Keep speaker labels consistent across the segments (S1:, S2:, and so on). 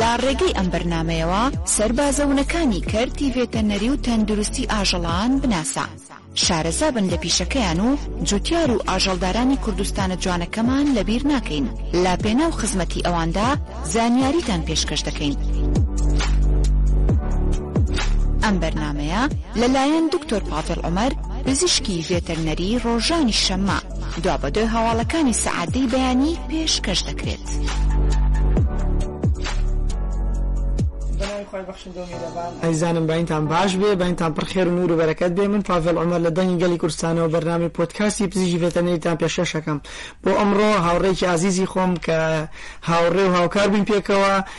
S1: لە ڕێگەی ئەم بەرنامەیەوە سەربازە ونەکانی کەرتی ڤێتەرنەری و تەندروستی ئاژەڵان بناسە، شارەزا بن لە پیشەکەیان و جوتیار و ئاژەڵدارانی کوردستانە جوانەکەمان لەبیر ناکەین، لە پێناو خزمەتی ئەواندا زانیاریتان پێشکەش دەکەین. ئەم بەرنامەیە لەلایەن دکتۆر پاڤێڵ عومەر، پزیشکی ڤێتەرنەری ڕۆژانی شەممە، دوابەدوای هەواڵەکانی سەعات دەی بەیانی پێش کەش دەکرێت.
S2: ئەزیزانم باینتان باش بێ باینتان پڕ خێر و نور و بەرەکەت بێ من پاڤێل عمر لە دەنگی گەلی کوردستانەوە بەرنامی پۆدکاستی پزیژی ڤێتەنەریتان پێشکەشەکەم بۆ ئەمڕۆ هاوڕێکی ئازیزی خۆم کە هاوڕێ و هاوکار بووین پێکەوە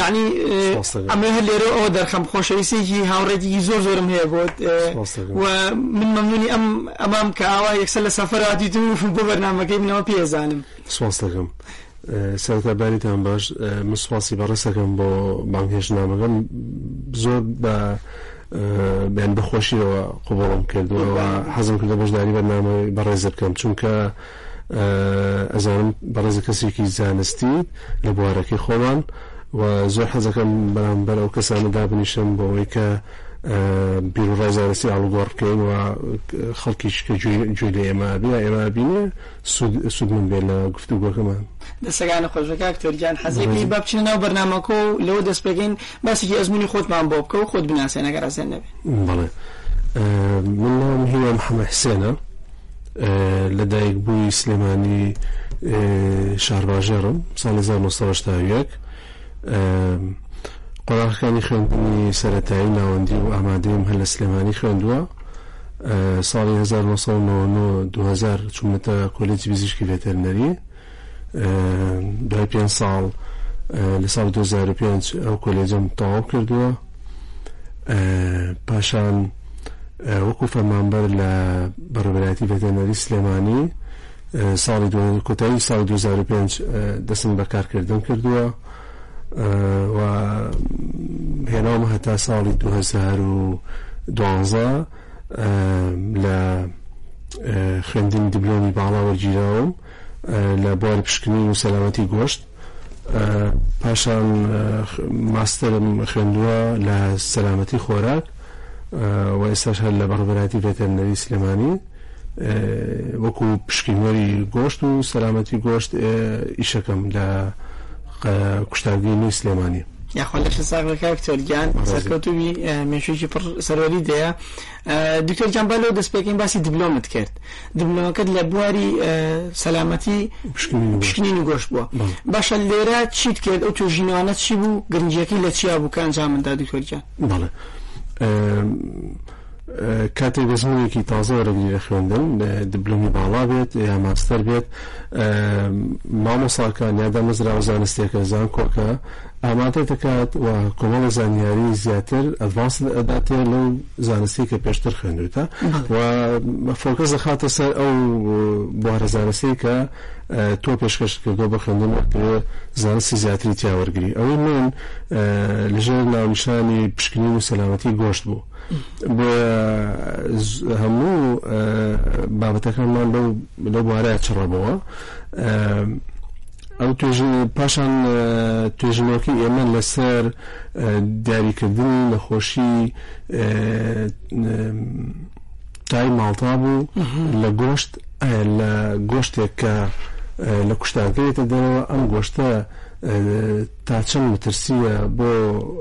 S2: یەعنی ئەمەوێ هەر لێرەوە ئەوە دەرخەم خۆشەویستێکی هاوڕێکێکی زۆر زۆرم هەیە بۆت و من مەمنونی ئەم ئەمام کە ئاوا یەکسە لە سەفەر هاتیت و بۆ بەرنمەکەی منەوە پێزانم
S3: سواس دەکەم. سەرتا بەریتان باش من سوپاسی بەڕێسەکەم بۆ بانگهێشتنامەکەم زۆر بە بەن بەخۆشیەوە قوبڵم کردوەوە حەزم کردە بەشداری بەنامە بەڕێز بکەم چونکە ئەزانم بەڕێزە کەسێکی زانستیت لە بوارەکەی خۆمان و زۆر حەزەکەم بەرامبەر ئەو کەسانە دابنیشم بەوەی کە بیروڕای زانستی ئاڵوگۆڕ بکەین و خەڵکیش کە گوێ لە ئێمە بێ یا ئێمە بینێ سوودمن بێ لە گفتوگۆکەمان
S2: دەسەکانی خۆشە کاک تۆرگیان حەزێکی با بچینە ناو بەرنامەکە و لەوە دەست پێکەین باسێکی ئەزموونی خۆتمان بۆ بکە و خۆت بناسێنە گەر ئەزێن نەبێ
S3: بەڵێ من ناوم هیوا محەمەد حسێنە لە دایک بووی سلێمانی شارباژێڕم ساڵی 1970 قۆناغەکانی خوێندنی سەتایی ناوەندی و ئامادەیم هەر لە سلێمانی خوێندووە ساڵی 1990 چونەتە کۆلێجی بزیشکی ڤێتەرنەری دوای پێنج ساڵ لە ساڵی دوو هەزار و پێنج ئەو کۆلێجەم تەواو کردووە پاشان وەکو فەرمانبەر لە بەڕێوەبەرایەتی ڤێتەرنەری سلێمانی ساڵی کۆتایی ساڵی 2005 دەستم بە کارکردن کردووە و هێناومە هەتا ساڵی 2012 لە خوێندنی دبلۆمی باڵا وەرگیراوم لە بواری پشکنین و سەلامەتی گۆشت پاشان ماستەرم خوێندووە لە سەلامەتی خۆراک و ئێستاش هەر لە بەڕێوەبەرایەتی ڤێتەرنەری سلێمانی وەکو پشکینوەری گۆشت و سەلامەتی گۆشت ئیشەکەم لە کوشتارگەی نوی سلێمانی
S2: یاخوا لەشت ساغ بێ کاک چۆل گیان سەرکەوتوبی مێشویکی پڕ سەروەری دەیە. دکتۆر گیان با لەوە دەست پێکەین باسی دبلۆمت کرد دبلۆمەکەت لە بواری سەلامەتی پشکنین و گۆشت بووە باشە لێرە چیت کرد ئەو توێژینەوانە چی بوو گرنجیەکەی لە چیا بوو کە ئەنجامدا دکتۆر گیان
S3: بەڵێ کاتێ بەزمونێکی تازە وەرەگری لە خوێندن دبلومی باڵا بێت یا ماستەر بێت مامۆساکان یادا مەزرا و زانستێکە زانکۆکە ئامادە دەکات و کۆمەڵێ زانیاری زیاتر Advanced ئەداتێ لەو زانستەی کە پێشتر خوێندوویتە و فۆکەس دەخاتە سەر ئەو بوارە زانستەی کە تۆ پێشکەشت کردووە بۆ خوێندنەکەوێ زانستی زیاتری تیا وەرگری ئەوەی من لەژێر ناونیشانی پشکنین و سەلامەتی گۆشت بوو بۆ هەموو بابەتەکانمان لەو لەو بوارە چڕەبەوە ئەو توێژینە پاشان توێژینەوەکەی ئێمە لەسەر دیاریکردنی نەخۆشی تای ماڵتا بوو لە گۆشت لە گۆشتێک کە لە کوشتارگەێتە دەرەوە ئەم گۆشتە تا چەند مترسیە بۆ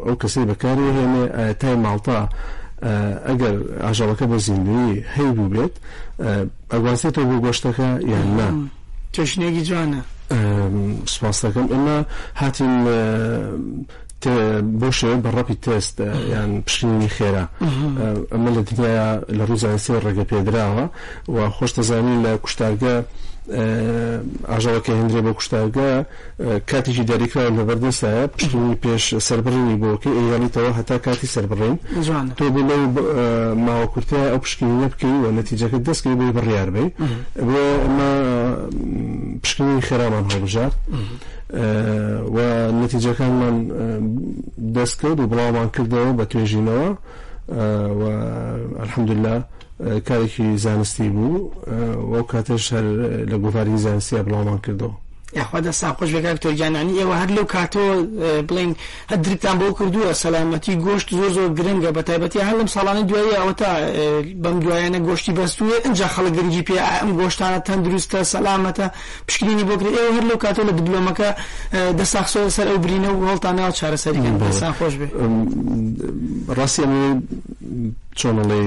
S3: ئەو کەسەی بەکاری هێنێ تای ماڵتا ئەگەر ئاژەڵەکە بە زیندوی هەیبوو بێت ئەگوازێتەوە بۆ گۆشتەکە یان نا
S2: چەشنێکی جوانە
S3: سپاس دەکەم ئێمە هاتین بۆ شێوە بە ڕەپی تێست یان پشینی خێرا ئەمە لە دنیا لە ڕووی زانستی ڕێگە پێدراوە و خۆش دەزانین لە کوشتارگە ئاژەڵەکە هێندرێ بۆ کوشتارگە کاتێکی دیاریکراو لەبەردەستایە پشکنینی پێش سەربڕینی بۆ بکەی ئەیهێڵیتەوە هەتا کاتی سەربڕین تۆ بێ لەو ماوە کورتەیە ئەو پشکنینە بکەی و نەتیجەکە دەست کەی بۆی بڕیار بەی بۆ ئەمە پشکنینی خێرامان هەڵبژارد و نەتیجەکانمان دەست کەوت و بڵاومان کردەوە بە توێژینەوە و الحمدلله کارێکی زانستی بوو وەو کاتەش هەر لە گۆڤاری زانستیە بڵاومان کردەوە
S2: یاخوا دەستان خۆش بێت کاک تۆرگیان یانی ئێوە هەر لەو کاتەوە اه، بڵین هەر درکتان بۆ کردووە سەلامەتی گۆشت زۆر زۆر گرنگە بە تایبەتی هەر لەم ساڵانەی دوایی ئەوە تا اه، بەم دوایانە گۆشتی بەستووە ئینجا خەڵک گرنگی پێ ئا، ئەم گۆشتانە تەندروستە سەلامەتە پشکنینی بۆ کرێ ئێوە هەر لەو کاتەوە لە دبلۆمەکە اه، دەستان خستۆتە سەر ئەو برینە و هەوڵتان داوە چارەسەری کەن بەڵێ. دەستان خۆش بێ ئەم،
S3: ڕاستی ئەمەوێ چۆنەڵێ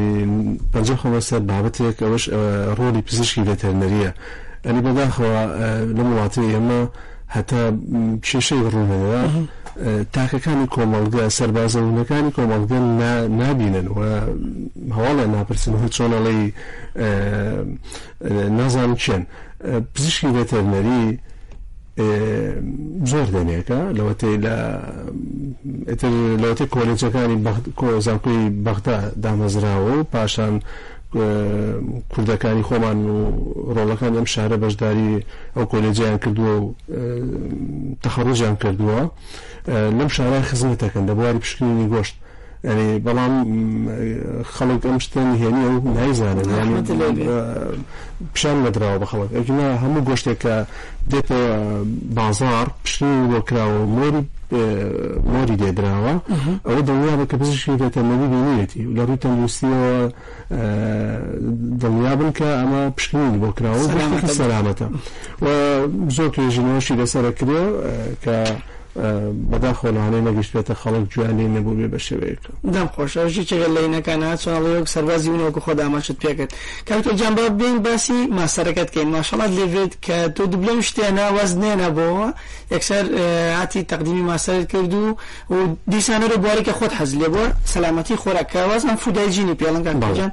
S3: پەنجەم خەمە سەر بابەتێک ئەوەش ئە، ڕۆڵی پزیشکی ڤێتەرنەرییە ئەرێ بەداخەوە لەم وڵاتەی ئێمە هەتا کێشەی ڕوونەدا تاکەکانی کۆمەڵگە سەربازە وونەکانی کۆمەڵگە نابینن و هەواڵیان ناپرسن هەر چۆنەڵی نازان چێن پزیشکی ڤێتەرنەری زۆر دەنێکە لەوەتەی لە ئتر لەوەتەی کۆلێجەکانی زانکۆی بەغدا دامەزراوە و پاشان کوردەکانی خۆمان و ڕۆڵەکانی ئەم شارە بەشداری ئەو کۆلێجیان کردووە و تەخەڕوجیان کردووە لەم شارە خزمەتەکەن لە بواری پشکنینی گۆشت ئەێ بەڵام خەڵک ئەم شتە نهێنی ئەو نایزانن پیشان نەدراوە بە خەڵک ئەگینا هەموو گۆشتێک کە دێتە بازاڕ پشکنینی بۆ کراوە و مۆری مۆری لێ دراوە، ئەوە دڵنیابە کە پزیشکی ڤێتەرنەری بینیوێتی و لە ڕووی تەندروستییەوە دڵنیا بن کە ئەمە پشکنینی بۆ کراوە و گشتێکی سەلامەتە و زۆر توێژینەوەشی لەسەر ئەکرێ کە بەداخەوە لەوانەیە نەگەشتبێتە خەڵک جوێیان لێی نەبووبێ بە شێوەیەکە.
S2: دەم خۆش ئەوش یەکێکە لە هینەکانە چۆن ئەڵێی وەک سەربازی ون وەکو خۆت ئاماژەت پێ کرد کاک تۆ گیان با بێین باسی ماستەرەکەت کەین ماشەڵات لێ بێت کە تۆ دبلۆمیشت تێنا وازت نەهێنا بۆوە یەکسەر هاتی تەقدیمی ماستەرت کرد و و دیسانەرە بوارێکە خۆت حەزت لێ بووە سەلامەتی
S3: خۆراک کە وازم فودایجینی پێڵن کاک تۆ گیان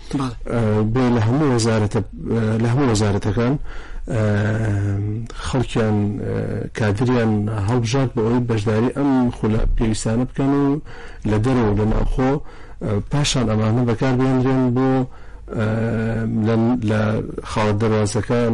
S3: بۆیە لە هەموو وەزارەتە لە هەموو وەزارەتەکان خەڵکیان کادریان هەڵبژارد بە ئەوەی بەشداری ئەم خولە پێویستانە بکەن و لە دەرەوە لە ناوخۆ پاشان ئەمانە بەکاربهێنرێن بۆ لە خاڵە دەروازەکان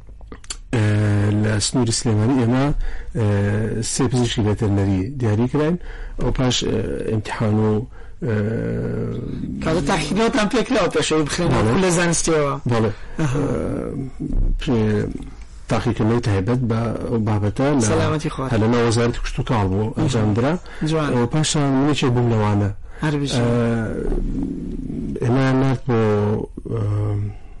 S3: لە سنووری سلێمانی ئێمە سێ پزیشکی ڤێتەرنەری دیاری کراین ئەو پاش امتحان و
S2: کاتە تاقیکردنەوەتان پێکراوە پێشەوەی بخرێن لە زانستیەوە بەڵێ
S3: تاقیکردنەوەی تایبەت بە ئەو بابەتە سەلامەتی خۆ هەلە ناوەزارەتی کوشت و کاڵ بوو ئەنجامدرا جوان پاشان منێکێ بووم لەوانە ئەمە نات بۆ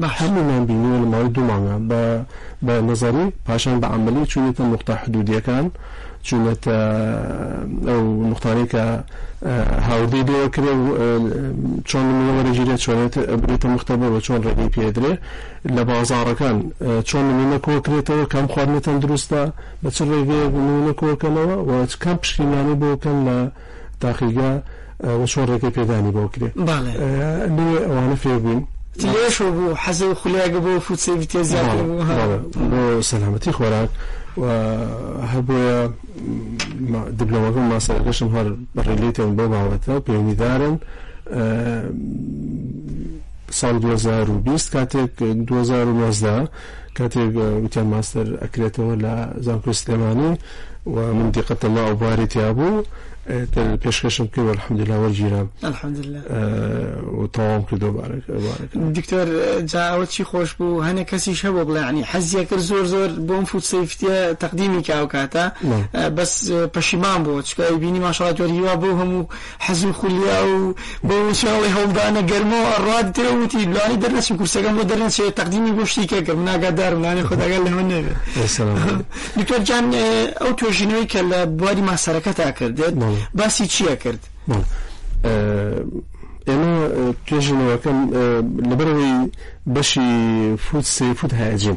S3: بە هەموومان بینیوە لە ماوەی دوو مانگا بە بە نەزەری پاشان بە عەمەلی چوونەتە نوقتە حدوودییەکان چوونەتە ئەو نوقتانەی کە هاوردەی لێوە کرێ و چۆن نمونە وەرەگیرێت چۆنێت ببێتە مختبر و چۆن ڕێگەی پێدرێ لە بازاڕەکان چۆن نمونە کۆکرێتەوە کام خواردنە تەندروستە بە چ ڕێگەیەک نمونە کۆکەنەوە و کام پشکینیانەی بۆکەن لە تاقیگە وە چۆن ڕێگەی پێدانی بۆ کرێ بەڵێ لێ ئەوانە فێر
S2: بووین تلێشەوە بوو حەزە و خولەیەگە بۆ فوتسەی بتێ زیاتر بوو ها بەڵێ
S3: بۆ سەلامەتی خۆراک و هەر بۆیە ما- دبلۆمەکەم ماستەرەکەشم هەر ڕیلیتن بەو بابەتە و پەیوەندیدارن ئە، ساڵی دوو هەزار و بیست کاتێک دوو هەزار و نۆزدە کاتێک وتیان ماستەر ئەکرێتەوە لە زانکۆی سلێمانی و من دیقەتە ما ئەو بواری تیابوو تر پێشکەشم کرد الحمدلله وەرگیرام
S2: الحمدلله
S3: و تەواوم کردو بارک
S2: دکتۆر جا ئەوە چی خۆش بوو هەنێ کەسیش هەبوو بڵێ عنی حەزیە کرد زۆر زۆر بۆم فوت سەیفتیە تەقدیمی کاو کاتە بەس پەشیمان بوو چکای بینی ماشاءالله جۆر هیوا بۆ هەموو حەز و خولیا و بۆ وچاڵی هەوڵدانە گەرمەوە ئەڕات دێ و وتی لانی دەرنەچم کورسەکەم بۆ دەرنەچێت تەقدیمی بۆ شتی کەکە من ئاگادارم لانی خۆداگەر لەمە نەبێت دکتۆر جان ئەو توێژینەوەی کە لە بواری ماسەرەکە تا کردێت باسی چییە کرد
S3: ئێمە توێژینەوەکەم لەبەرەوەی بەشی فوت سێ فوت هاجین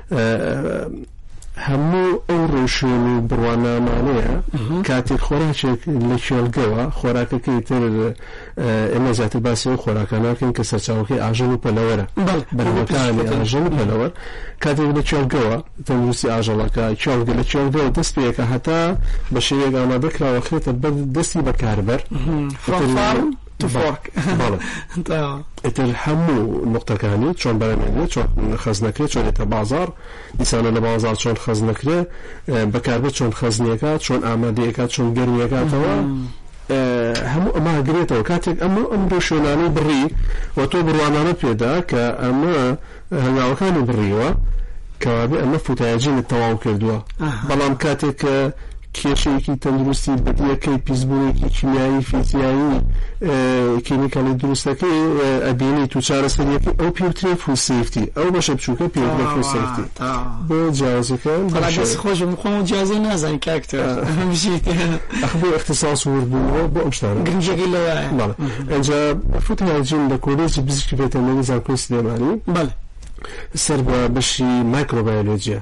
S3: هەموو ئەو ڕێوشوێن و بڕوانامانەیە کاتێک خۆراکێک لە کێڵگەوە خۆراکەکەی تر ئێمە زیاتر باسی ئەو خۆراکانناکەین کە سەرچاوەکەی ئاژەڵ و پەلەوەرە بەرەکانی ئاژەڵ و پەلەوەر کاتێک لە کێڵگەوە تەندروستی ئاژەڵەکە کێڵگە لە کێڵگەوە دەست پێەکە هەتا بە شێوێک ئامادەکراوە خێتە بەر دەستی بەکاربەر تفۆرک ئیتر هەموو نوقتەکانی چۆن بەرەمێنێ چۆن خەزنەکرێ چۆن دێتە بازار دیسانە لە بازار چۆن خەزنەکرێ بەکاربێت چۆن خەزنیەکە چۆن ئامادەیەکە چۆن گەرمیەکاتەوە هەموو ئەما گرێتەوە کاتێک ئەمە ئەم بۆ شوێنانەی بڕی و تۆ بڕوانامەت پێدا کە ئەمە هەنگاوەکانی بڕیوە کەوابێ ئەمە فوتایەجینت تەواو کردووە بەڵام کاتێک کە کێشەیەکی تەندروستی بەدیەکەی پیسبوونێکی کیمیایی فیزیایی کیمیکەڵی دروستەکەی ئەبینی تو چارەسەریەکەی ئەو پێوترێ فول سیفتی ئەو بەشە بچووکە پێوترێ فول سیفتی بۆ جیاوازەکە بەڵاگەس
S2: خۆش خۆم جیازی نازانی کاکتۆ
S3: ئەخبوو اختصاص ورد بوو بۆ ئەم شتانە
S2: گرنجەکەی لەوە
S3: ئینجا فوتی هایجین لە کۆلێجی پزیشکی ڤێتەرنەری زانکۆی سلێمانی
S2: بەڵێ
S3: سەر بە بەشی مایکرۆبایۆلۆجیە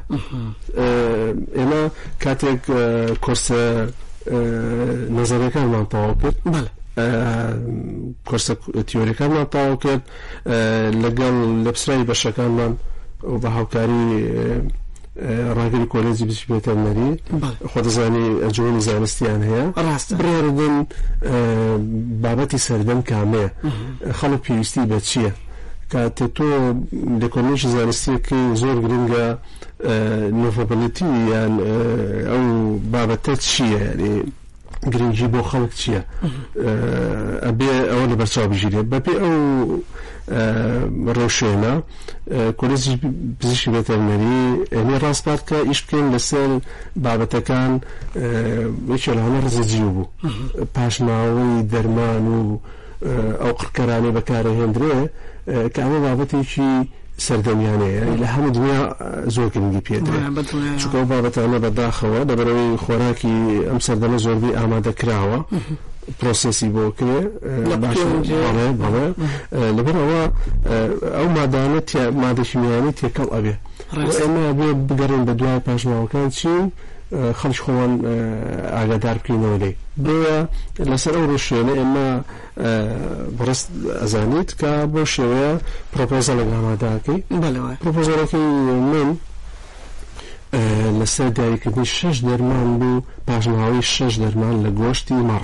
S3: ئێمە کاتێک کۆرسە نەزەرەکانمان تەواو کرد بەڵێ کۆرسە تیۆریەکانمان تەواو کرد لەگەڵ لەپسراوی بەشەکانمان و بە هاوکاری ڕاگری کۆلێجی بچی ڤێتەرنەری خۆ دەزانی ئەنجومەنی زانستیان هەیە ڕاست بڕیاردن بابەتی سەردەم کامەیە خەڵک پێویستی بە چییە کاتێ تۆ دەکۆنیشی زانستیەکەی زۆر گرنگە نۆڤەبڵیتی یان ئەو بابەتە چییە گرنگی بۆ خەڵک چییە ئەبێ ئەوە لە بەرچاو بژیرێ بەپێ ئەو ڕەوشێنە کۆلێزی پزیشکی بێتەرنەری ئەێ ڕاستپات کە ئیش بکەین لەسەر بابەتەکان یەکێ لەوانە ڕزەجیو بوو پاشماوەی دەرمان و ئەو قڕکەرانەی بەکارئەهێندرێ کە ئەمە بابەتێکی سەردەمیانەیە لە هەموو دنیا زۆر گرنگی پێدرێ چکە ئەو بابەتانە بەداخەوە لەبەرەوەی خۆراکی ئەم سەردەمە زۆربەی ئامادە کراوە پرۆسسی بۆ کرێ بەڵێ لەبەر ئەوە ئەو مادانە مادەشیمیانی تێکەڵ ئەبێ ئێمە بێ بگەڕێن بە دوای پاشماوەکان چین خەڵکی خۆمان ئاگادار بکەینەوە لێی. بۆیە لەسەر ئەو ڕێوشوێنە ئێمە بەڕێز ئەزانیت کە بەو شێوەیە پرۆپۆزەڵێک ئامادە ئەکەین. بەلەوە. پرۆپۆزەڵەکەی من لەسەر دیاریکردنی شەش دەرمان بوو پاشماوەی شەش دەرمان لە گۆشتی مەڕ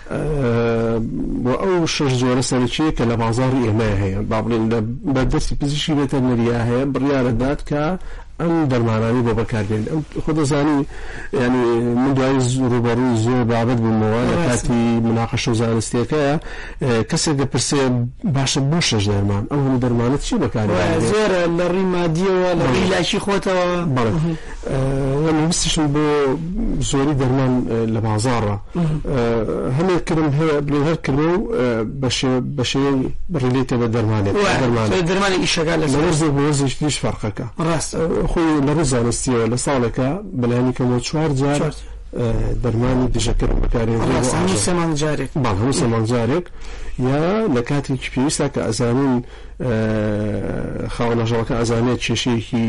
S3: و ئەو شەش جۆرە سەرەکییەی کە لە بازاڕی ئێمە هەیە با بڵێین لە بەردەستی پزیشکی ڤێتەرنەریا هەیە بڕیار ئەدات کە ئەم دەرمانانەی بۆ بەکار بێنێ ئەم خۆ دەزانی یانی من دوای ڕووبەڕووی زۆر بابەت بوومەوە لە کاتی مناقەشە و زانستیەکە کەسێک دەپرسێ باشە بۆ شەش دەرمان ئەو هەموو دەرمانە چی بەکار
S2: وایە زۆرە لە ڕووی مادیەوە لە ڕووی لاکی خۆتەوە
S3: بەڵێ وە مەبەستیشم بۆ زۆری دەرمان لە بازاڕە هەنێ کرم هەیە بڵێ هەر کرمە و بە شێوە ڕیلێتە بە دەرمانێت دەرمانێت
S2: دەرمانی ئیشەکە لە
S3: وەرزێک بۆ وەرزێک دیش فەرقەکە
S2: ڕاست
S3: خۆی لە ڕوو زانستیەوە لە ساڵێکە بەلایانی کەمەوە چوار جار دەرمانی دژەکرد بەکارێن
S2: سێمان جارێک
S3: باڵ هەموو سێمان جارێک یا لە کاتێکی پێویستە کە ئەزانین خاوەن ئاژەڵەکە ئەزانێت کێشەیەکی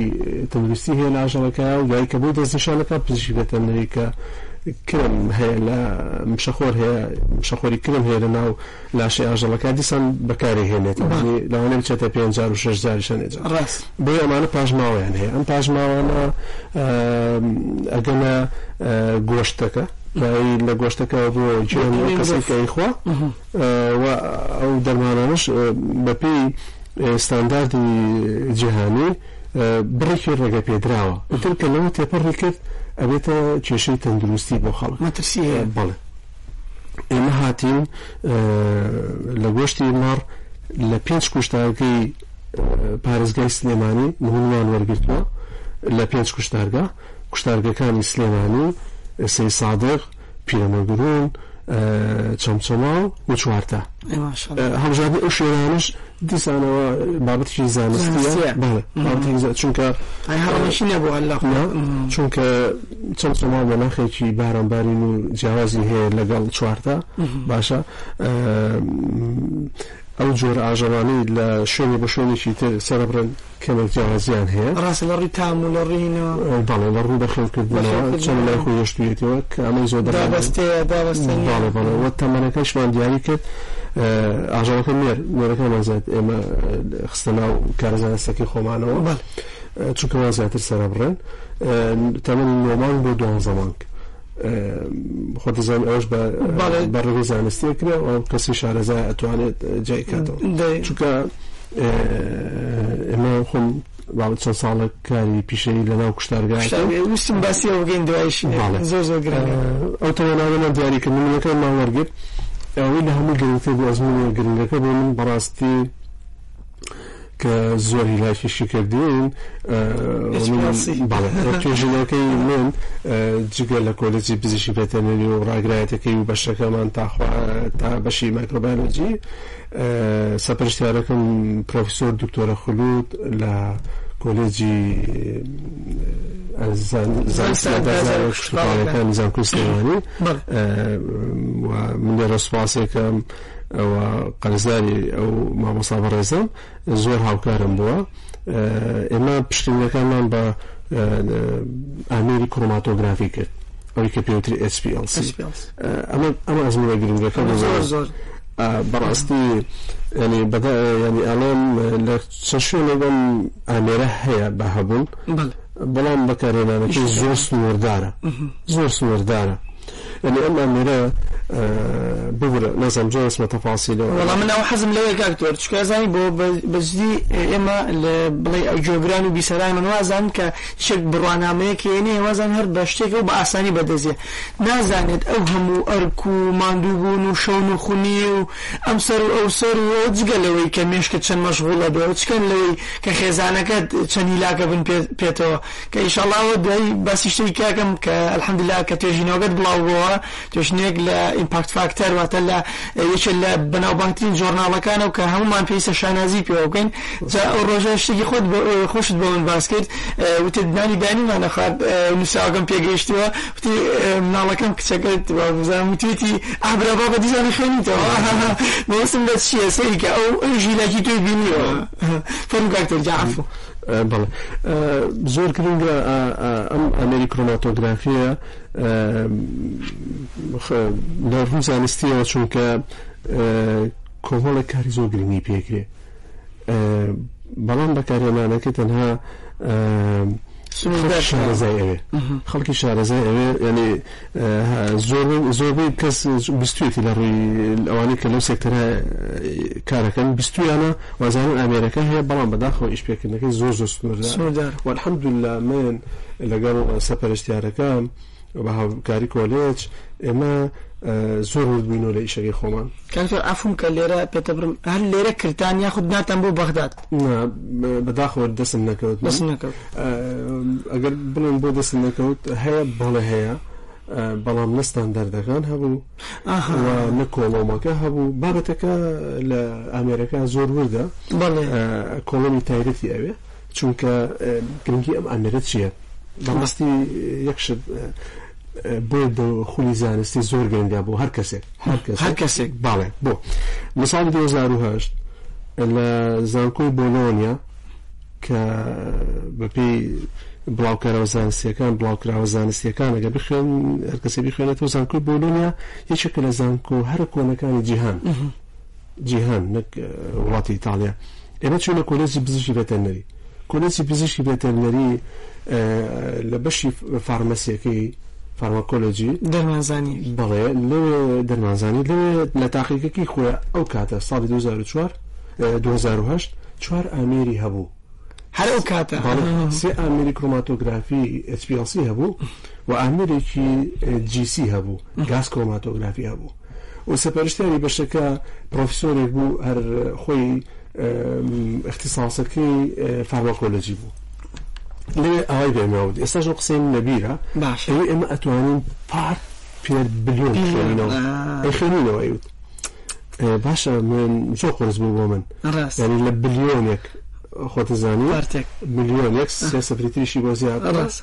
S3: تەندروستی هەیە لە ئاژەڵەکە و دایکە بۆی دەستنیشانەکە پزیشکی ڤێتەرنەری کە کرم هەیە لە مشەخۆر هەیە مشەخۆری کرم هەیە لە ناو لاشەی ئاژەڵەکە دیسان بەکاری هێنێت لەوانێ بچێتە پێ جار و شش جاریشان ێجا
S2: ڕاست
S3: بۆ ئەمانە پاشماوەیان هەیە ئەم پاشماوانە ئەگەنە گۆشتەکە لە گۆشتەکە بۆ جێ کەسی کەیخوا و ئەو دەرمانانەش بە پێی ستانداردی جیهانی بڕێکی ڕێگە پێدراوە ئیتر کە لەوە تێپەڕی کرد ئەبێتە کێشەی تەندروستی بۆ خەڵک
S2: مەترسی
S3: هەیە بەڵێ ئێمە هاتین لە گۆشتی مەڕ لە پێنج کوشتارگەی پارێزگای سلێمانی نمونمان وەرگرتووە لە پێنج کوشتارگە کوشتارگەکانی سلێمانی سەی سادق پیرەمەرگ ڕوون، چەمچەماڵ و چوارتا. هەڵبژاردنی ئەو شوێنانەش دیسانەوە بابەتێکی زانستیە چونکە
S2: هەڕەشی نەبووە لە
S3: چونکە چەند سەماڵ بە ناخێکی بارانبارین و جیاوازی هەیە لەگەڵ چوارتا باشە ئەو جۆرە ئاژەڵانەی لە شوێنی بە شوێنێکی تر سەرەبرن کەمێک جیاوازیان هەیە.
S2: ڕاستە لە ڕووی تام و لە ڕووی
S3: نا. بەڵێ لە ڕووی بەخێوکردنەوە چەند لای خۆی هێشتوویەتەوە کە ئەمەی زۆر دەگمەن دابەستەیە دابەستە نییە بەڵێ بەڵێ وە تەمەنەکەشمان دیاری کرد ئاژەڵەکە نێر نێرەکانمان زیاد ئێمە خستە ناو کارە زانستەکەی خۆمانەوە بەڵێ چونکەوان زیاتر سەرە بڕێن تەمەنی نۆ مانگ بۆ دوانزە مانگ خۆت دەزانی ئەوش بە بەڵێ. بە ڕێگەی زانستیە کرا و ئەو کەسی شارەزای ئەتوانێت جای کاتەوە دەی. چونکە ئێ، ئێمە خۆم باڵ چەند ساڵە کاری پیشەیی لە ناو
S2: کوشتارگا ئەکەم. شتاگەی ویستم باسی ئەوە بکەین دوایشی بەڵێ. زۆر زۆر گرنگە
S3: ئەو تەوانانەمان دیاری کرد نمونەکانمان وەرگرت ئەوەی لە هەمووی گرنگتر بوو ئەزموونە گرنگەکە بۆ من بەڕاستی کە زۆر هیلاکیشی کردین توێژینەوەکەی من جگە لە کۆلێجی پزیشکی ڤێتەرنەری و ڕاگرایەتەکەی و بەشەکەمان تاخوا تا بەشی مایکرۆبایۆلۆجی سەپەرشتیارەکەم پرۆفیسۆر دکتۆرە خلود لە کۆلێجی زانکۆی سلێمانی من لێرە سوپاسێکەم ئەوە قەرزداری ئەو مامۆستا بەڕێزەم زۆر هاوکارم بووە ئێمە پشکنینەکانمان بە ئامێری کرۆماتۆگرافی کرد ئەوی کە پێوتری HPLC ئەمە ئەمە ئەزمونە گرنگەکە زۆر زۆر بەڕاستی ینی بەدا ینی ئەڵێم لە چە شوێنێک بم ئامێرە هەیە بە هەبوون بەڵام بەکارێنانەکەی زۆر سنووردارە زۆر سنووردارە یانی ئەم ئامێرە ببرە نازانم زۆر ئەچمە تەفاسیلەوە.
S2: وەڵا من ئەوە حەزم لەوەیە کاک تۆر چونکە ئەزانی بۆ بەجدی ئێمە لە بڵێ گوێگران و بیسەرانمان وازانن کە یەک بڕوانامەیەک هێنێ وازان هەر بە شتێکە و بە ئاسانی بەدەستیە نازانێت ئەو هەموو ئەرک و ماندووبوون و شەو نوخنی و ئەم سەر و ئەو سەر و جگە لەوەی کە مێشکت چەند مەشغوڵە بێ و چکەن لەوەی کە خێزانەکەت چەند هیلاکە بن پێتەوە کە ئیشاڵا ئەوە دوای باسی شتێکی کاکەم کە الحمدللە کە توێژینەوەگەت بڵاو بۆوە توێشنێک لە ئیمپاکت فاکتەر واتە لە یەکێ لە بەناوبانگترین جۆرناڵەکانە و کە هەمومان پێویستە شانازی پێوە بکەین جا ئەو ڕۆژە شتێکی خۆت خۆشت بۆ من باس کرد وتت نانی دانیمان نەخوارد نووسراوەکەم پێگەیشتووە وتی مناڵەکەم کچەکەت بزانام وتێتی ئابرا بابە دیزانە خوێنیتەوە بەوەسم لە چیە سەیکە ئەو ژیلاکی توی بینیەوە فەرم کاکتەر جعفو
S3: بەڵێ زۆر گرنگە ئەم ئەمێری کرۆماتۆگرافیە لە ڕووی زانستیەوە چونکە کۆمەڵێک کاری زۆر گرنگی پێکرێ بەڵام بەکارێنانەکە تەنها شارەزای ئەوێ خەڵکی شارەزای ئەوێ ینی زۆربەی کەس بیستویەتی لە ڕووی ئەوانەی کە لەو سێکتەرە کارەکەن بیستویانە وازانن ئامێرەکە هەیە بەڵام بەداخەوە ئیش پێکردنەکەی زۆر زۆر سنووردارە و الحمدللە من لەگەڵ سەپەرشتیارەکەم بە هاوکاری کۆلێج ئێمە زۆر ورد بووینەوە لە ئیشەکەی خۆمان.
S2: کاک تۆر عەفوم کە لێرە پێتە بڕم هەر لێرە کرتان یاخود ناتان بۆ بەغداد؟
S3: نا بەداخەوە دەسم نەکەوت
S2: دەسم نەکەوت
S3: ئەگەر بڵێن بۆ دەسم نەکەوت هەیە بەڵێ هەیە بەڵام نەستان دەردەکان هەبوو نە کۆڵۆمەکە هەبوو بابەتەکە لە ئامێرەکە زۆر وردە کۆڵۆمی تایبەتی ئەوێ چونکە گرنگی ئەم ئامێرە چییە بەڕاستی یەکشت بۆیە دە خولی زانستی زۆر گرنگە بۆ هەر کەسێک
S2: هەر کەس هەر کەسێک
S3: باڵێ بۆ لە ساڵی 2010 لە زانکۆی بۆلۆنیا کە بەپێی بڵاوکەرەوە زانستیەکان بڵاوکراوە زانستیەکان ئەگە بخوێن هەرکەسی بخوێنێتەوە زانکۆی بۆلۆنیا یەکێکە لە زانکۆ هەرە کۆنەکانی جیهان جیهان نەک وڵاتی ئیتاڵیا ئێمە چوینە کۆلێجی پزیشکی ڤێتەرنەری کۆلێجی پزیشکی ڤێتەرنەری لە بەشی فارمەسیەکەی فارماکۆلۆجی
S2: دەرمانزانی
S3: بەڵێ لەوێ دەرمانزانی لەوێ لە تاقیقەکەی خۆی ئەو کاتە ساڵی 2004 2010 چوار ئامێری هەبوو
S2: هەر ئەو کاتە
S3: سێ ئامێری کرۆماتۆگرافی HPLC هەبوو و ئامێرێکی GC هەبوو گاز کرۆماتۆگرافی هەبوو و سەپەرشتیاری بەشەکە پڕۆفیسۆرێک بوو هەر خۆی ئیختیساسەکەی فارماکۆلۆجی بوو لەوێ ئاوای بێ ناو بوو ئێستاش ئەو قسەیم لە بیرە باش ئەوی ئێمە ئەتوانین پار پێر بلیۆن بخوێنینەوە آه. ئەیخوێنینەوە ئەیوت آه، باشە من زۆر قرس بوو بۆ من ڕاست یعنی لە بلیۆنێک خۆتزانی پارتێک. ملیۆن یەک سێ سەفری تریشی بۆ زیاد ڕاست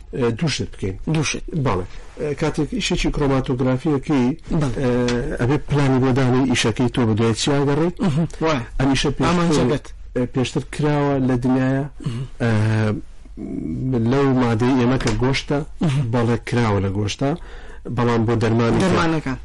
S3: دوو شت بکەین
S2: دوو
S3: شت بەڵێ کاتێک ئیشێکی کرۆماتۆگرافیەکەی ئەبێ پلانی بۆدانی ئیشەکەی تۆ بەدوای چیا گەڕیت ئەمیشە
S2: پێمانجەگەت
S3: پێشتر کراوە لە دنیاە لەو مادەی ئێمە کە گۆشتە بەڵێ کراوە لە گۆشتە بەڵام بۆ دەرمانی دەرمانەکان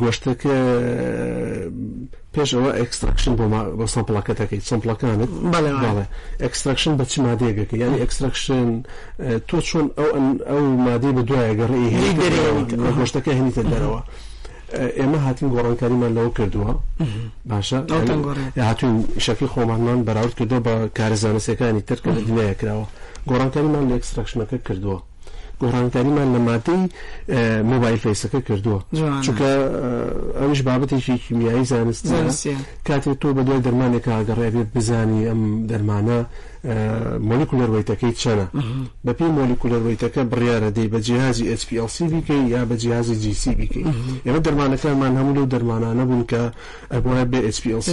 S3: گۆشتەکە پێش ئەوە ئەکستراکشن بۆ بۆ سامپڵەکە دەکەیت سمپڵەکانت
S2: بەڵێ
S3: ئەکستراکشن بە چ مادەیە دەکەی یعنی ئەکستراکشن تۆ چۆن ئەو ئەو مادەی بە دوایە گەڕی گۆشتەکە هێنیتە دەرەوە ئێمە هاتین گۆڕانکاریمان لەوە کردووە باشە هاتوین شەکی خۆمانمان بەراورد کردو بە کارە زانستەکانی ترکە لە دنیاە کراوە گۆڕانکاریمان لە ئەکستراکشنەکە کردووە گۆڕانکاریمان لە مادەی مۆبایل فەیسەکە کردووە چونکە ئەوش بابەتێکی کیمیایی زانست کاتێک تۆ بە دوای دەرمانێک ئاگەڕێ بێت بزانی ئەم دەرمانە مۆلیکولەر ویتەکەی چەنە بەپی مۆلیکولەر ویتەکە بڕیاە دەی بە جیازی HPLC بیکەی یا بە جیازی GC بیکەی ئێمە دەرمانەکانمان هەموو لەو دەرمانانە بوون کە ئەبواە بێ HPLC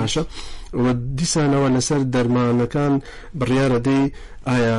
S3: باشە دیسانەوە لەسەر دەرمانەکان بڕیاە دەی ئایا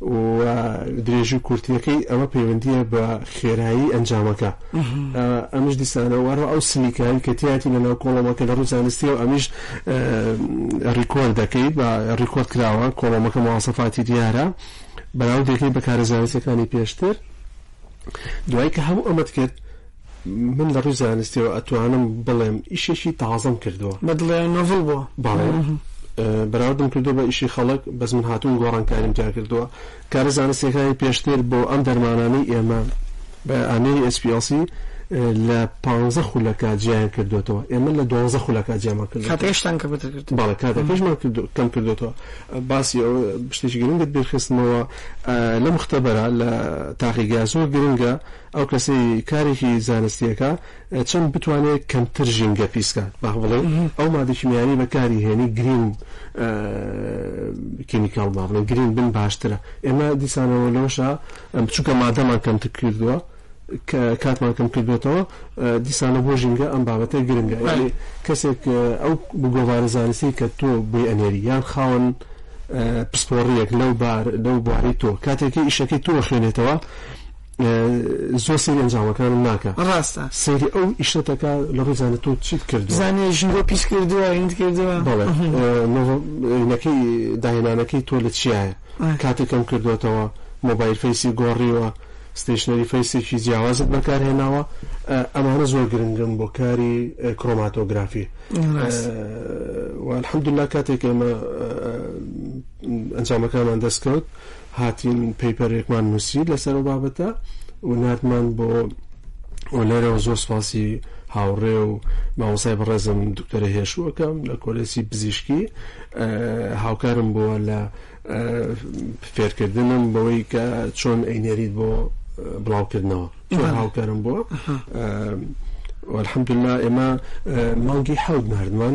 S3: و درێژی و کورتییەکەی ئەمە پەیوەندییە بە خێرایی ئەنجامەکە ئەمیش دیسانە وەڕ ئەو سنیکاوی کە تیاتی لە ناو کۆڵۆمەکە لە ڕووی زانستیەوە ئەمیش ڕیکۆرد دەکەیت بە ڕیکۆرد کراوە کۆڵۆمەکە مواسەفاتی دیارە بەراوردەکەی بەکارە زانستەکانی پێشتر دوای کە هەموو ئەمەت کرد من لە ڕووی زانستیەوە ئەتوانم بڵێم ئیشێکی تازەم کردووە
S2: بە دڵێ نۆڤڵ بووە
S3: بەڵێ بەراودم کردو بە ئیشی خەڵک بەس من هاتوون گۆڕانکاریم تیا کردووە کارە زانستیەکانی پێشتر بۆ ئەم دەرمانانەی ئێمە بە ئامێری SPLC لە پ خولەکە جیان کردوێتەوە ئێمە لە دوانزە خولەکە جیامان کرد
S2: کاتێشتان کە بترکرد
S3: باڵە کاتەکەشمان کەم کردوێتەوە باسی ئەو شتێکی گرنگت بێخستنەوە لە مختبەرە لە تاقیگا زۆر گرنگە ئەو کەسەی کارێکی زانستی ئەکا چەند بتوانێ کەمتر ژینگە پیس کات با بڵێین ئەو مادە کیمیانی بەکاری هێنی گرین کیمیکاڵ با بڵێن گرین بن باشترە ئێمە دیسانەوە لەوەشە چونکە مادەمان کەمتر کردووە کاتمان کەم کردوێتەوە دیسانە بۆ ژینگە ئەم بابەتە گرنگە یعنی کەسێک ئەو بگۆوارە زانستی کە تۆ بۆی ئەنێری یان خاوەن پسپۆڕیەک لەو بار لەو بواری تۆ کاتێکی ئیشەکەی تۆ خوێنێتەوە زۆر سەیری ئەنجامەکانم ناکە.
S2: ڕاستە.
S3: سەیری ئەو ئیشە دەکا لە ڕووی زانە تۆ چیت کردووە.
S2: بزانێ ژینگەو پیس کردووە یان نەتکردووە.
S3: بەڵێ نەکەی داهێنانەکەی تۆ لە چیایە. کاتت کەم کردۆتەوە، مۆبایل فەیسی گۆڕیوە، ستەیشنەری فەیسێکی جیاوازت بەکار هێناوە. ئەمانە زۆر گرنگن بۆ کاری کرۆماتۆگرافی. ڕاستە. وە الحمدللە کاتێک ئێمە ئەنجامەکانمان دەست کەوت. هاتین پەیپەرێکمان نووسی لەسەر ئەو بابەتە و ناردمان بۆ و لێرەوە زۆر سپاسی هاوڕێ و مامۆسای بەڕێزم دکتەرە هێشووەکەم لە کۆلێسی پزیشکی هاوکارم بووە لە فێرکردنم بەوەی کە چۆن ئەینێریت بۆ بڵاوکردنەوە هاوکارم بووە والحمدلله ئێمە مانگی حەوت نردمان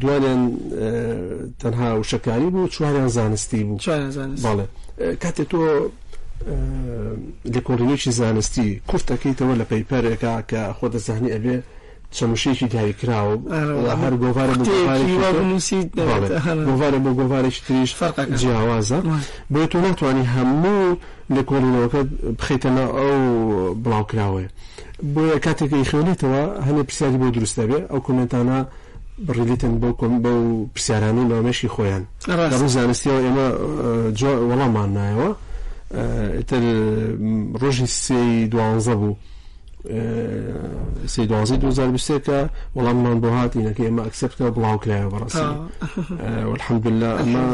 S3: دوانیان تەنها وشەکاری بوو چواریان زانستی بوو بەڵێ کاتێ تۆ لێکۆڵینێکی زانستی کورتەکەیتەوە لە پەیپەرێکا کە خۆ دەزانی ئەبێ چەموشەیەکی دیاری کراوە هەر گۆوارە گۆوارە بۆ گۆوارێکی تریش فەرقە جیاوازە بۆی تۆ ناتوانانی هەموو لێکۆڵینەوەکە بخیتەنە ئەو بڵاوکراوەیە بۆیە کاتێک ئەیخوێنێتەوە هەنێ پرسیاری بۆ دروست دەبێ ئەو کۆمێنتانە بڕیلیتن بەو کۆم بەو پرسیارانەی نامێشکی خۆیان لە ڕووی زانستیەوە ئێمە جوا وەڵاممان نایەوە ئیتر ڕۆژی سێی دوانزە بوو سێ دوازی 2023 کە وەڵاممان بۆ هاتینەکە ئێمە ئەکسپت کە بڵاو کرایە بەڕاستی والحمدلله ئەمە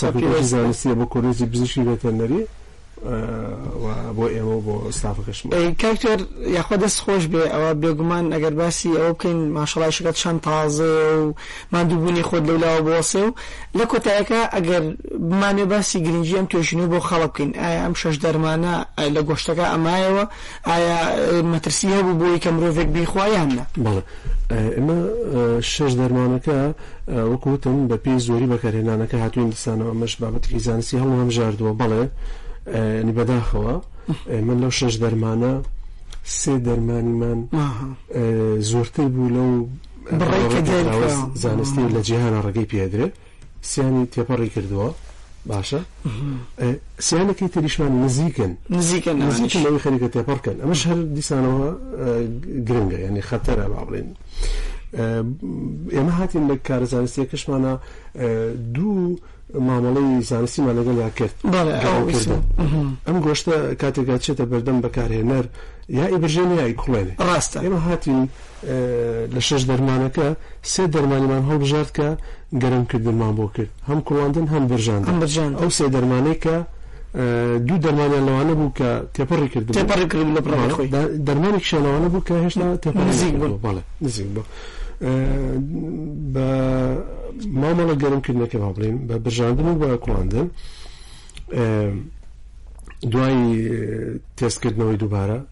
S3: سەپی زانستیە بۆ کۆلێجی بزیشی ڤێتەرنەری و بۆ ئێوە و بۆ ستافەکەشم.
S2: کاک تۆر یاخوا دەست خۆش بێ ئەوە بێگومان ئەگەر باسی ئەوە بکەین ماشەڵا ئیشەکەت چەند تازەیە و ماندوو بوونی خۆت لەولاوە بوەسێ و لە کۆتایەکە ئەگەر بمانوێ باسی گرنگی ئەم توێژینەوە بۆ خەڵک بکەین ئایا ئەم شەش دەرمانە لە گۆشتەکە ئەمایەوە ئایا مەترسی هەبوو بۆی کە مرۆڤێک بیخوا یان نا؟
S3: بەڵێ ئێمە شەش دەرمانەکە وەکو وتم بە پێی زۆری بەکارهێنانەکە هاتوین دیسانەوە ئەمەش بابەتێکی زانستی هەڵم هەمژاردووە بەڵێ ینی بەداخەوە من لەو شەش دەرمانە سێ دەرمانیمان زۆرتر بوو لەو زانستی لە جیهانە ڕێگەی پێدرێت سیانی تێپەڕی کردووە باشە سیانەکەی تریشمان نزیکن
S2: نزیکن
S3: نزیکەوەی خەریکە تێپەڕکەن ئەمە شەر دیسانەوە گرنگە ینی خەتەرە با بڵێن ئێمە هاتین لە کارە زانستیە کەشمانە دوو مامەڵی زانستیمان لەگەڵیان کرد ئەم گۆشتە کاتێکا چێتە بەردەم بەکارهێنەر یا ئیبرژێن یای کوڵێنێ
S2: ڕاستە
S3: ئێمە هاتین لە شش دەرمانەکە سێ دەرمانیمان هەڵبژارد کە گەرمکردنمان بۆ کرد هەم کوڵاندن هەم برژان ئەم
S2: برژان
S3: ئەو سێ دەرمانەی کە دوو دەرمانیان لەوانە بوو کە تێپەڕی کردبوو
S2: تێپەڕی کردبوو لە پڕاوی
S3: خۆی دەرمانێکیشیان لەوانە بوو کە هێشتا تێپەڕ
S2: نزیک بوو
S3: بەڵێ نزیک بوو بە مامەڵە گەرمکردنەکە با بڵێن بە برژاندن و بە کوڵاندن دوای تێستکردنەوەی دووبارە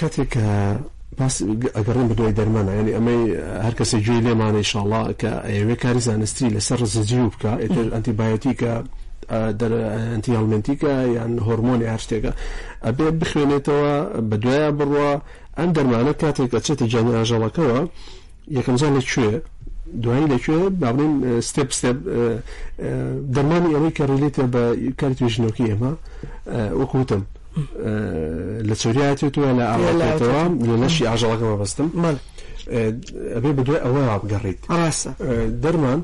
S3: کاتێک کە باس ئەگەڕێن بە دوای دەرمانە یعنی ئەمەی هەر کەسێک گوێی لێمانە ئیشاڵا کە ئەیەوێ کاری زانستی لەسەر ڕزەجیو بکە ئێتر ئەنتیبایۆتیکە ئەنتی هەڵمنتیکە یان هۆرمۆنی هەر شتێکە ئەبێ بخوێنێتەوە بە دوایە بڕوە ئەم دەرمانە کاتێک ئەچێتە گیانی ئاژەڵەکەەوە یەکەم جار لە کوێ دوایی لە کوێ با بڵێم ستێپ ستێپ دەرمانی ئەوەی کە ڕیلێتە بە کاری توێژینەوەکەی ئێمە وەکوتم لە چۆریاتێتەوە لە ئاڵێتەوە لە لەشی ئاژەڵەکە مەبەستم من ئەبێ بدوێ ئەوە بگەڕیت
S2: ڕاستە
S3: دەرمان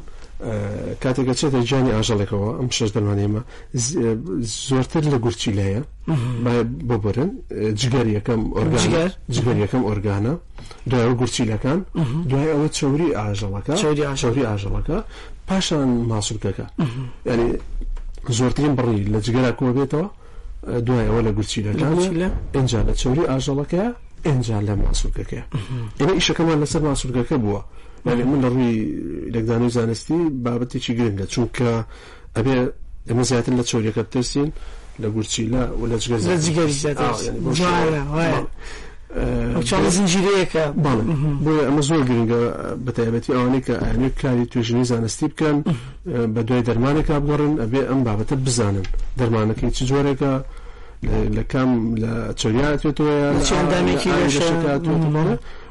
S3: کاتێکە چێتە گیانی ئاژەڵێکەوە ئەم شەش دەرمانێمە زۆرتر لە گورچی لەیە ببرن جگەر یەکەم ئۆرگان جگەر یەکەم ئۆرگانە دوای گورچیلەکان دوای ئەوە چوری ئاژەڵەکە چوری ئاژەڵەکە پاشان ماسولکەکە ینی زۆرترین بڕی لە جگەرا کۆ بێتەوە دوای ئەوە لە گورچیلەکان ئەجا لە چوری ئاژەڵەکە ئەجا لە ماسولکەکە ئێمە ئیشەکەمان لەسەر ماسولکەکە بووە. من لە ڕووی لەگدانی زانستی بابەتێکی گرنگە چونکە ئەبێ ئێمە زیاتر لە چۆریەکە بترسین لە گورچیلە و لە جگەر لە جگەری چاڵە
S2: زنجیرەیەەکە
S3: بۆیە ئەمە زۆر گرنگە بە تایبەتی ئەوانەی کە ئەوێت کاری توێژنی زانستی بکەن بە دوای دەرمانێکا بگەڕن ئەبێ ئەم بابەتە بزانن دەرمانەکەی چ جۆرێکە لە کام لە چۆریاتێتەوە
S2: چندانێکی
S3: لەشکات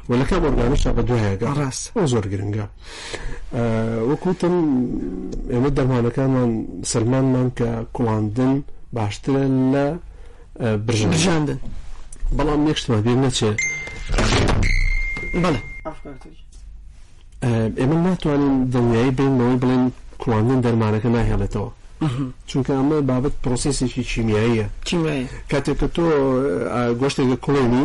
S3: و لە کام ئۆرگانشا بە دوایەکە ڕاست زۆر گرنگە وەک وتم ئێمە دەرمانەکانمان سەلمانمان کە کوڵاندن باشترە لە
S2: برژاندن
S3: بەڵام یەک شتمان بیر نەچێ
S2: بەڵێ
S3: ئێمە ناتوانین دڵنیایی بینەوەی بڵێن کوڵاندن دەرمانەکە ناهێڵێتەوە چونکە ئەمە بابەت پرۆسیسێکی
S2: کیمیاییە
S3: کاتێک کە تۆ گۆشتێکە کوڵێنی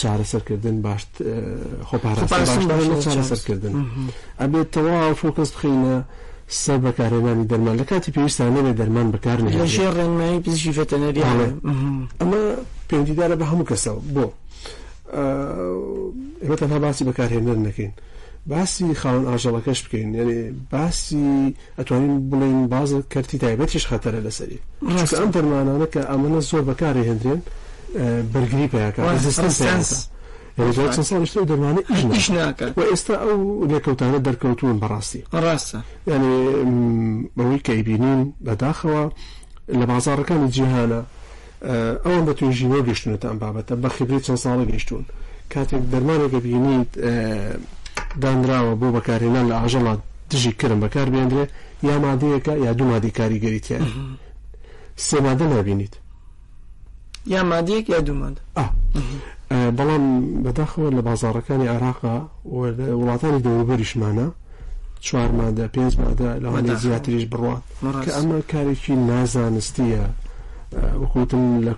S3: چارەسەرکردن باش خۆپاراستن باشترە لە چارەسەرکردن ئەبێت تەواو فۆکەس بخەینە سەر بەکارهێنانی دەرمان لە کاتی پێویستان نەبێت دەرمان بەکار
S2: لە ژێر ڕێنمایی پزیشکی ڤێتەنەری
S3: ئەمە پەیوەندیدارە بە هەموو کەسەوە بۆ ئێمە تەنها باسی بەکارهێنەر نەکەین باسی خاوەن ئاژەڵەکەش بکەین یعنی باسی ئەتوانین بڵێین بازڵ کەرتی تایبەتیش خەتەرە لەسەری چونکە ئەم دەرمانانە کە ئەمەنە زۆر بەکاری هێندرێن بەرگری پێکات ڕێزیستەنس پێ ئەکات.
S2: یانی دوای چەند ساڵیش ئەو دەرمانە ئیش ناکات
S3: ئیش ناکات. وە ئێستا ئەو لێکەوتانە دەرکەوتوون بەڕاستی.
S2: ڕاستە.
S3: یانی بەوەی کە ئەیبینین بەداخەوە لە بازاڕەکانی جیهانا. ئەوان بە توێژینەوە گەشتونەتە ئەم بابەتە بە خبرەی چەند ساڵە گەشتون کاتێک دەرمانێک ئەبینیت دانراوە بۆ بەکارهێنان لە ئاژەڵا دژی کرم بەکار بێندرێ یا مادەیەکە یا دوو مادەی کاریگەری تیا سێ مادە نبینیت
S2: یا مادەیەک یا دوو مادە
S3: بەڵام بەداخەوە لە بازارەکانی عراقا وڵاتانی دەوروبەریشمانە چوار مادە پێنج مادە لەوانەیە زیاتریش بڕوات کە ئەمە کارێکی نازانستیە وەکوتم لە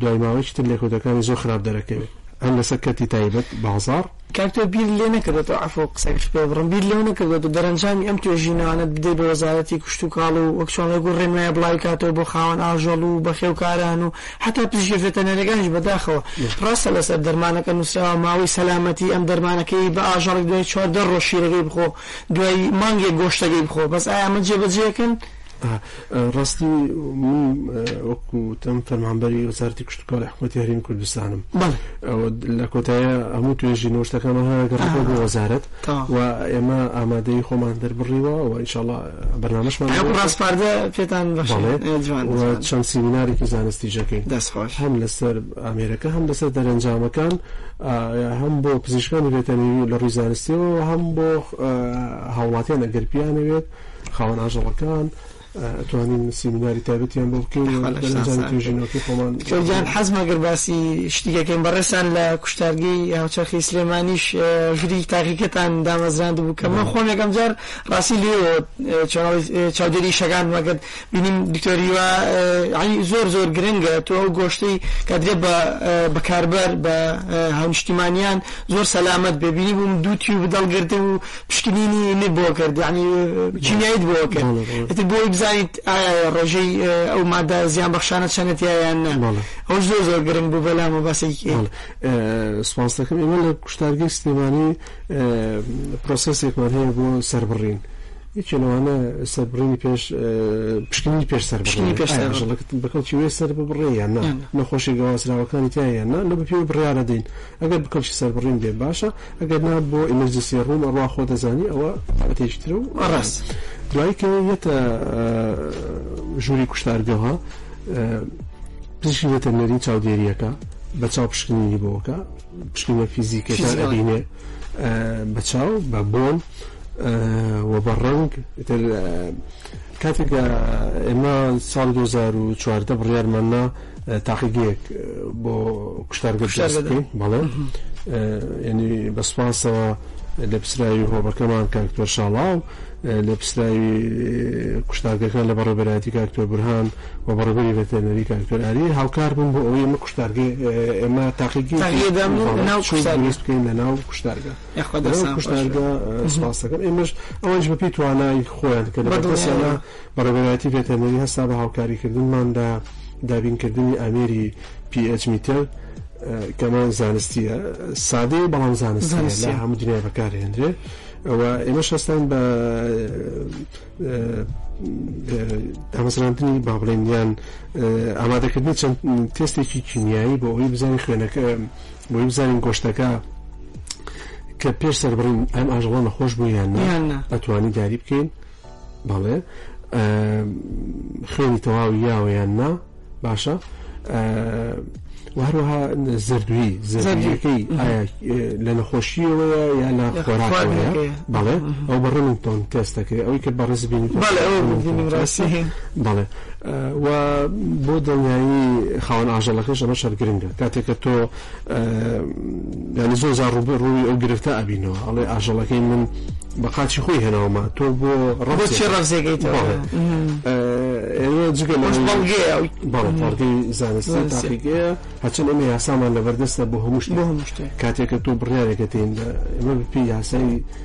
S3: دوای ماوەیەکی تر لێکۆتەکانی زۆر خراپ دەرەکەوێت هەم لەسەر کەتی تایبەت بازار
S2: کاکتۆ بیر لێ نەکردێتەوە عفو قسەکەش پێ بڕم بیر لێو نەکردێت و دەرەنجامی ئەم توێژینەوانت بدەی بە وەزارەتی کشتوکاڵ و وەک چۆن ڕێگو ڕێنمای بڵاوی کاتەوە بۆ خاوەن ئاژەڵ و بەخێوکاران و هەتا پزیشکە ڤێتەنەریەکانیش بەداخەوە. ڕاستە لەسەر دەرمانەکە نوسراوە ماوەی سەلامەتی ئەم دەرمانەکەی بە ئاژەڵێک دوای چواردە ڕۆژ شیرەکەی بخۆ دوای مانگێک گۆشتەکەی بخۆ بەس ئایا ئەمە جێبەجێکەن؟
S3: ڕاستی من وەکو تەم فەرمانبەری وەزارتی کشتتوکاڵی حکوومەتی هەریم کوردستانم لە کۆتایە هەموو توێژی نوشتەکەمە هەگەڕ بۆ وەزارت و ئێمە ئامادەی خۆمان دەربڕیوە و ئینشاءڵ بەرنامەشمان
S2: تاکو بۆ ڕاسپاردە پێتان بەخشێ بەڵێ ئێ جوان و جوان
S3: چەند سیمینارێکی زانستیش ئەکەین
S2: دەست خۆش
S3: هەم لەسەر ئامێرەکە هەم لەسەر دەرەنجامەکان ئا، هەم بۆ پزیشکانی ڤێتەرنەری و لە ڕووی زانستیەوە و هەم بۆ ئا، هاوڵاتیان ئەگەر بیانەوێت خاوەن ئاژەڵەکان ئا، ئەتوانین سیمیناری تایبەتیان بۆ بکەین و خۆلەش دەرەنجامی سانسان کرد. توێژینەوەکەی خۆمان
S2: دکتۆر گیان حەزم ئەگەر باسی شتیک ئەکەین بەڕێزتان لە کوشتارگەی هاوچەرخی سلێمانیش اه، ژووری تاقیکەتان دامەزراندبوو کە من بەڵێ. خۆم یەکەم جار ڕاستی لێیەوە چەناڵی چاودێری شەگانمە گەر بینیم دکتۆر هیوا عەلی زۆر زۆر گرنگە تۆ ئەو گۆشتەی کادرێ بە بەکاربەر بە هاونیشتیمانیان زۆر سەلامت بێ بینی بووم دوو تیو بدەڵ گرت و پشکنینی نێ بۆ کرد یعنی چینایت بۆ کرد ئەتر بۆی بزانیت ئایا ڕێژەی ئەو مادە زیان بەخشانە چەنەتیایان نە ئەو زۆر زۆر گرنگ بوو بەلام و
S3: بەسێکی سپاستەکەم ئێمە لە کوشتارگەی سلێمانی پرۆسێسێکمان هەیە بۆ سەربڕین یەکێ لەوانە سەربڕینی پێش پشکنی پێش سەر
S2: پشکنی پێش
S3: بەکەڵکی وێ سەر ببڕێ یان نا نەخۆشی گەواسراوەکانی تایە نا لە بەپێ بڕیارە دەین ئەگەر بکەڵکی سەربڕین بێ باشە ئەگەر نا بۆ ئیمەرجسی ڕووم ئەڕوا خۆ دەزانی ئەوە تێشتر و
S2: ڕاست
S3: دوای کە یەتە ژووری کوشتارگەوە پزیشکی دەتەنەری چاودێریەکە بە چاو پشکنینی بۆکە پشکنینە
S2: فیزیکیەکان
S3: ئەبینێ بە چاو بە بۆن و بە ڕەنگ تر کاتێکدا ئێمە ساڵ 2014 بڕیارماننا تاقیگەیەک بۆ کوشتارگە بکەین بەڵێ ینی بەسپاسەوە لە پسراوی هۆبەکەمان کاکتۆر شاڵاو لە پسراوی کوشتارگەکان لە بەڕێبەرایەتی کاکتۆر برهان و بەڕێبەری ڤێتێرنەری کاکتۆر ئاری هاوکار بوون بۆ ئەوەی ئمە کوشتارگە ئێمە
S2: تاقیگەستکەین لە ناو کوشتارگە
S3: کوشتارگە سپاسەکەن ئێمەش ئەوەش بەپی توانای خۆیان کە بەدەسیانە بەڕێبەرایەتی ڤێتێرنەری هەستا بە هاوکاریکردنماندا دابینکردنی ئامێری PH میتر کەمان زانستیە سادەیە بەڵام
S2: زانست
S3: هەموو دنیا بەکارهێنرێت ئەوە ئێمەش هەستان بە دامەزراندنی با بڵێن یان ئامادەکردنی چەند تێستێکی کیمیایی بۆ ئەوەی بزانین خوێنەکە بۆی بزانین گۆشتەکە کە پێش سەربڕین ئەم ئاژەڵە نەخۆش بوو یان ئەتوانی داری بکەین بەڵێ خوێنی تەواوی یاوە یان نا باشە وهروەها زردوی زەردەکەی لە نەخۆشیەوەیە یا لە
S2: خۆراک
S3: بەڵێ ئەو بە ڕنی تۆن تێستەکەی ئەوی کە بەڕز بین
S2: بەڵێ
S3: و بۆ دڵنیایی خاوەن ئاژەڵەکەش ئەمە شەرگرنگە کاتێکە تۆ یانی زۆر جار ڕووبەر ڕووی ئەو گرفتە ئەبینەوە ئەڵێ ئاژەڵەکەی من بە قاچی خۆی هێناومە تۆ بۆ ڕەبچی ڕەزێگەی ئێوە جگە لە بەڵگەی زانستی تاقیگەیە هەچەند ئەمە یاسامان لەبەردەستە بۆ هەموو
S2: شتێ
S3: کاتێکە تۆ بڕارێکەتین بە پێی یاسایی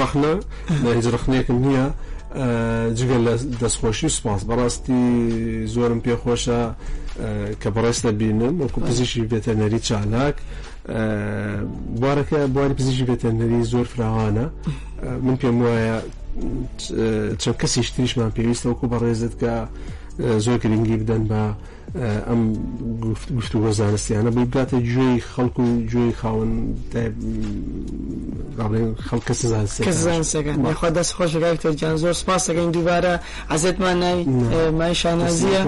S3: ڕخنە هیچ ڕخنێکم نییە جگە لە دەستخۆشی سپاس بەڕاستی زۆرم پێخۆشە کە بەڕێستە بینم وەکو پزیشی بێتەنەری چالاک بارەکە بواری پزیشی بێتەنەری زۆر فراوانە من پێم وایە چەند کەسیش تریشمان پێویستە وەکو بەڕێزت کە زۆر گرنگی بدەن بە ئەم گفتوگۆ زانستیانە بی بگاتە گوێی خەڵک و گوێی خاوەن ڕاڵێن خەڵک
S2: کەسە زانستەکان خوا دەست خۆش دەکاتێک جان زۆر سپاس دەکەین دووبارە عزێتمان ناوی مای شانازیە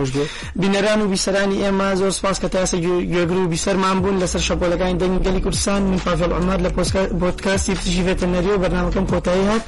S2: بینەران و بیسەرانی ئێمە زۆر سپاس کە تاسە گوێگر و بیسەرمان بوون لەسەر شەپۆلەکانی دەنگی گەلی کوردستان من پاڤێڵ عمر لە پۆستکاستی تژیێتە نەریێ و بەرنامەکەم کۆتایی هات